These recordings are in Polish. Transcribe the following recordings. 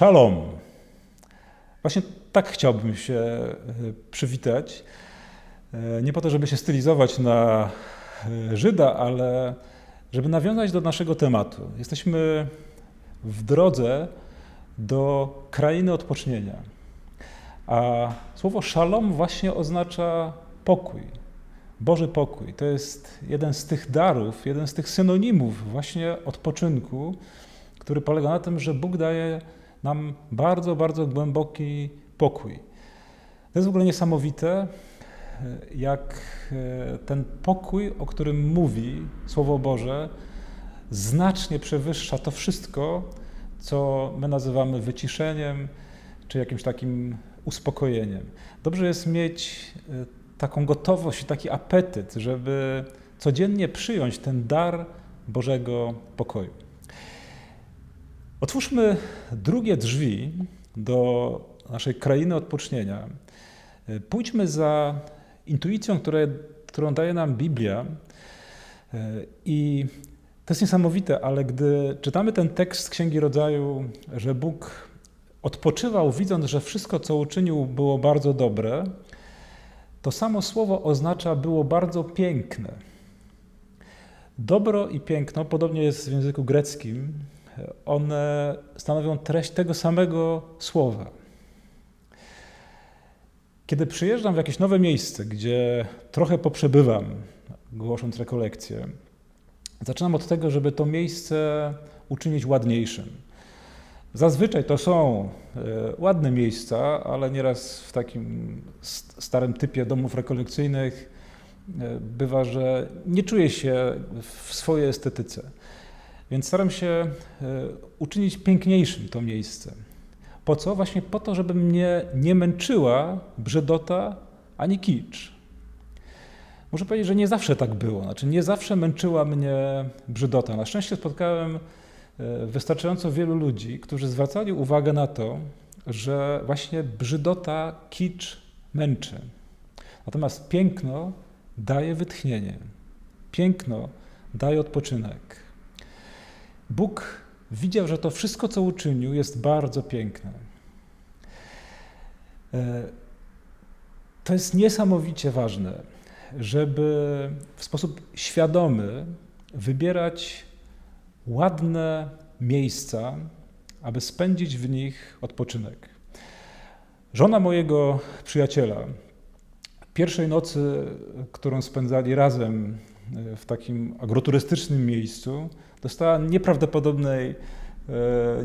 Shalom. Właśnie tak chciałbym się e, przywitać. E, nie po to, żeby się stylizować na e, Żyda, ale żeby nawiązać do naszego tematu. Jesteśmy w drodze do krainy odpocznienia. A słowo szalom właśnie oznacza pokój, Boży pokój. To jest jeden z tych darów, jeden z tych synonimów właśnie odpoczynku, który polega na tym, że Bóg daje nam bardzo, bardzo głęboki pokój. To jest w ogóle niesamowite, jak e, ten pokój, o którym mówi Słowo Boże, znacznie przewyższa to wszystko, co my nazywamy wyciszeniem czy jakimś takim uspokojeniem. Dobrze jest mieć e, taką gotowość i taki apetyt, żeby codziennie przyjąć ten dar Bożego pokoju. Otwórzmy drugie drzwi do naszej krainy odpocznienia. Pójdźmy za intuicją, które, którą daje nam Biblia. I to jest niesamowite, ale gdy czytamy ten tekst Księgi Rodzaju, że Bóg odpoczywał, widząc, że wszystko, co uczynił, było bardzo dobre, to samo słowo oznacza było bardzo piękne. Dobro i piękno, podobnie jest w języku greckim, one stanowią treść tego samego słowa. Kiedy przyjeżdżam w jakieś nowe miejsce, gdzie trochę poprzebywam, głosząc rekolekcję, zaczynam od tego, żeby to miejsce uczynić ładniejszym. Zazwyczaj to są e, ładne miejsca, ale nieraz w takim starym typie domów rekolekcyjnych e, bywa, że nie czuję się w swojej estetyce. Więc staram się e, uczynić piękniejszym to miejsce. Po co? Właśnie po to, żeby mnie nie męczyła brzydota ani kicz. Muszę powiedzieć, że nie zawsze tak było. Znaczy, nie zawsze męczyła mnie brzydota. Na szczęście spotkałem e, wystarczająco wielu ludzi, którzy zwracali uwagę na to, że właśnie brzydota, kicz męczy. Natomiast piękno daje wytchnienie. Piękno daje odpoczynek. Bóg widział, że to wszystko, co uczynił, jest bardzo piękne. E, to jest niesamowicie ważne, żeby w sposób świadomy wybierać ładne miejsca, aby spędzić w nich odpoczynek. Żona mojego przyjaciela, pierwszej nocy, którą spędzali razem w takim agroturystycznym miejscu, dostała nieprawdopodobnej,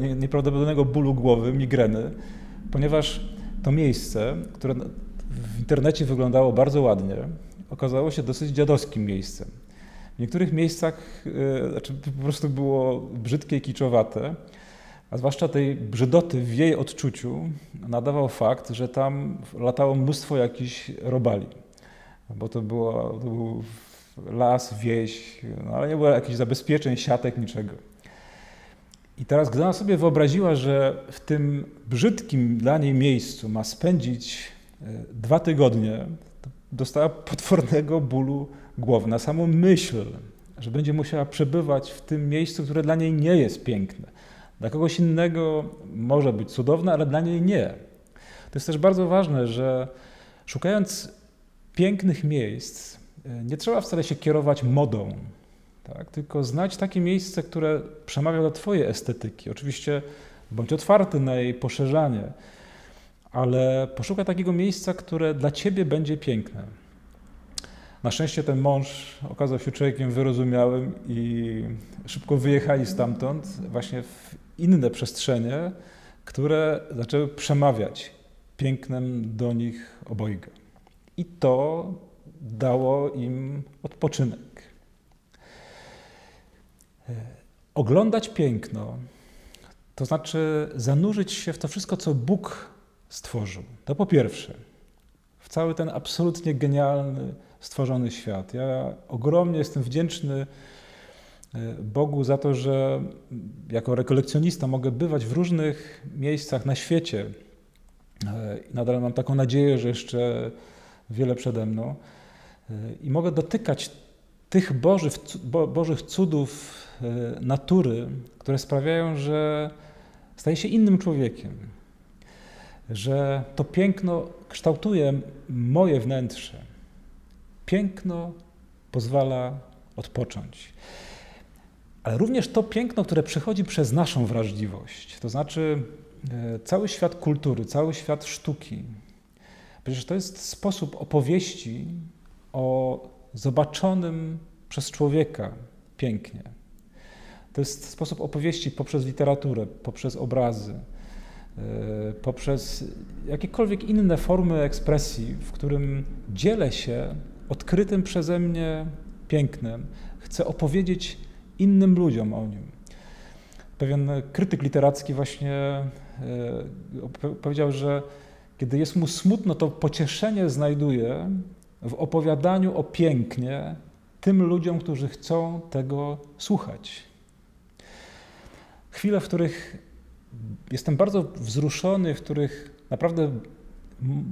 e, nieprawdopodobnego bólu głowy, migreny, ponieważ to miejsce, które w internecie wyglądało bardzo ładnie, okazało się dosyć dziadowskim miejscem. W niektórych miejscach e, znaczy po prostu było brzydkie i kiczowate, a zwłaszcza tej brzydoty w jej odczuciu nadawał fakt, że tam latało mnóstwo jakichś robali. Bo to, było, to był las, wieś, no ale nie było jakichś zabezpieczeń, siatek, niczego. I teraz, gdy ona sobie wyobraziła, że w tym brzydkim dla niej miejscu ma spędzić e, dwa tygodnie, dostała potwornego bólu głowy na samą myśl, że będzie musiała przebywać w tym miejscu, które dla niej nie jest piękne. Dla kogoś innego może być cudowne, ale dla niej nie. To jest też bardzo ważne, że szukając pięknych miejsc, nie trzeba wcale się kierować modą, tak? tylko znać takie miejsce, które przemawia do Twojej estetyki. Oczywiście bądź otwarty na jej poszerzanie, ale poszukaj takiego miejsca, które dla Ciebie będzie piękne. Na szczęście ten mąż okazał się człowiekiem wyrozumiałym i szybko wyjechali stamtąd właśnie w inne przestrzenie, które zaczęły przemawiać pięknem do nich obojga. I to dało im odpoczynek. Oglądać piękno, to znaczy zanurzyć się w to wszystko, co Bóg stworzył. To po pierwsze, w cały ten absolutnie genialny, stworzony świat. Ja ogromnie jestem wdzięczny e, Bogu za to, że jako rekolekcjonista mogę bywać w różnych miejscach na świecie. E, nadal mam taką nadzieję, że jeszcze wiele przede mną i mogę dotykać tych bożych, bożych cudów e, natury, które sprawiają, że staje się innym człowiekiem, że to piękno kształtuje moje wnętrze. Piękno pozwala odpocząć. Ale również to piękno, które przychodzi przez naszą wrażliwość, to znaczy e, cały świat kultury, cały świat sztuki. Przecież to jest sposób opowieści o zobaczonym przez człowieka pięknie. To jest sposób opowieści poprzez literaturę, poprzez obrazy, e, poprzez jakiekolwiek inne formy ekspresji, w którym dzielę się odkrytym przeze mnie pięknem. Chcę opowiedzieć innym ludziom o nim. Pewien krytyk literacki właśnie e, powiedział, że kiedy jest mu smutno, to pocieszenie znajduje w opowiadaniu o pięknie tym ludziom, którzy chcą tego słuchać. Chwile, w których jestem bardzo wzruszony, w których naprawdę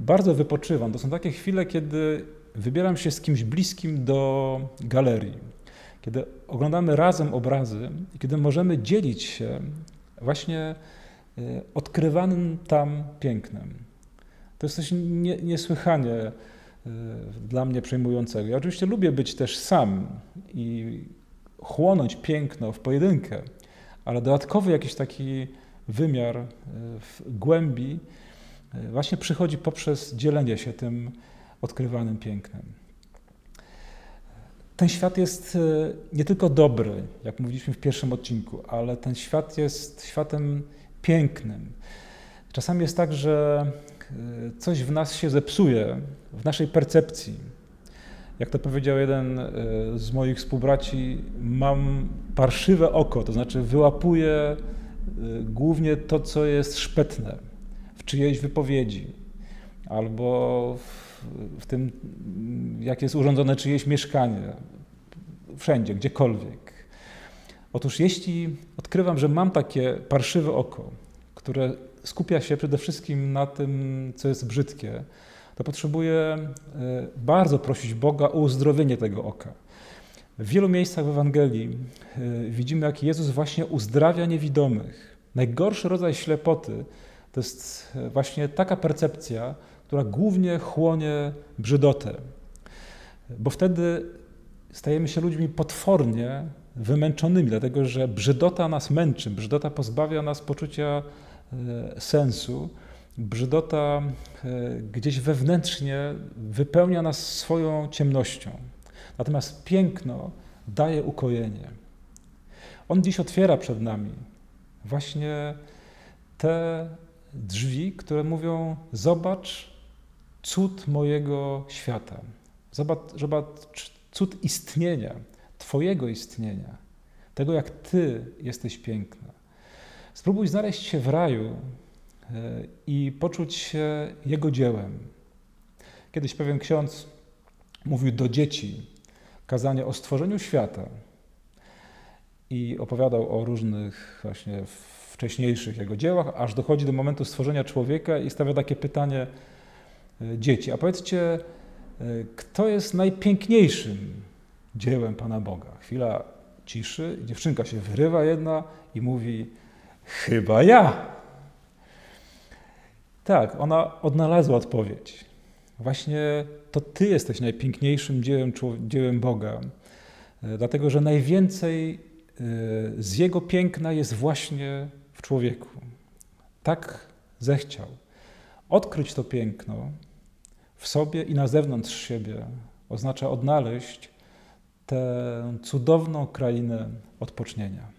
bardzo wypoczywam, to są takie chwile, kiedy wybieram się z kimś bliskim do galerii, kiedy oglądamy razem obrazy i kiedy możemy dzielić się właśnie e, odkrywanym tam pięknem. To jest coś nie, niesłychanie dla mnie przejmującego. Ja oczywiście lubię być też sam i chłonąć piękno w pojedynkę, ale dodatkowy jakiś taki wymiar e, w głębi właśnie przychodzi poprzez dzielenie się tym odkrywanym pięknem. Ten świat jest nie tylko dobry, jak mówiliśmy w pierwszym odcinku, ale ten świat jest światem pięknym. Czasami jest tak, że coś w nas się zepsuje, w naszej percepcji. Jak to powiedział jeden e, z moich współbraci, mam parszywe oko, to znaczy wyłapuję głównie to, co jest szpetne w czyjejś wypowiedzi albo w w tym, jak jest urządzone czyjeś mieszkanie, wszędzie, gdziekolwiek. Otóż jeśli odkrywam, że mam takie parszywe oko, które skupia się przede wszystkim na tym, co jest brzydkie, to potrzebuję e, bardzo prosić Boga o uzdrowienie tego oka. W wielu miejscach w Ewangelii e, widzimy, jak Jezus właśnie uzdrawia niewidomych. Najgorszy rodzaj ślepoty to jest e, właśnie taka percepcja, która głównie chłonie brzydotę. Bo wtedy stajemy się ludźmi potwornie wymęczonymi, dlatego że brzydota nas męczy, brzydota pozbawia nas poczucia sensu, brzydota e, gdzieś wewnętrznie wypełnia nas swoją ciemnością. Natomiast piękno daje ukojenie. On dziś otwiera przed nami właśnie te drzwi, które mówią: Zobacz, cud mojego świata. Zobacz, zobacz cud istnienia, Twojego istnienia, tego jak Ty jesteś piękna. Spróbuj znaleźć się w raju e, i poczuć się Jego dziełem. Kiedyś pewien ksiądz mówił do dzieci kazanie o stworzeniu świata i opowiadał o różnych właśnie wcześniejszych jego dziełach, aż dochodzi do momentu stworzenia człowieka i stawia takie pytanie, E, dzieci. A powiedzcie, e, kto jest najpiękniejszym dziełem Pana Boga? Chwila ciszy, dziewczynka się wyrywa jedna i mówi: Chyba ja. Tak, ona odnalazła odpowiedź. Właśnie to Ty jesteś najpiękniejszym dziełem, dziełem Boga, e, dlatego że najwięcej z Jego piękna jest właśnie w człowieku. Tak zechciał odkryć to piękno w sobie i na zewnątrz siebie oznacza odnaleźć tę cudowną krainę odpocznienia.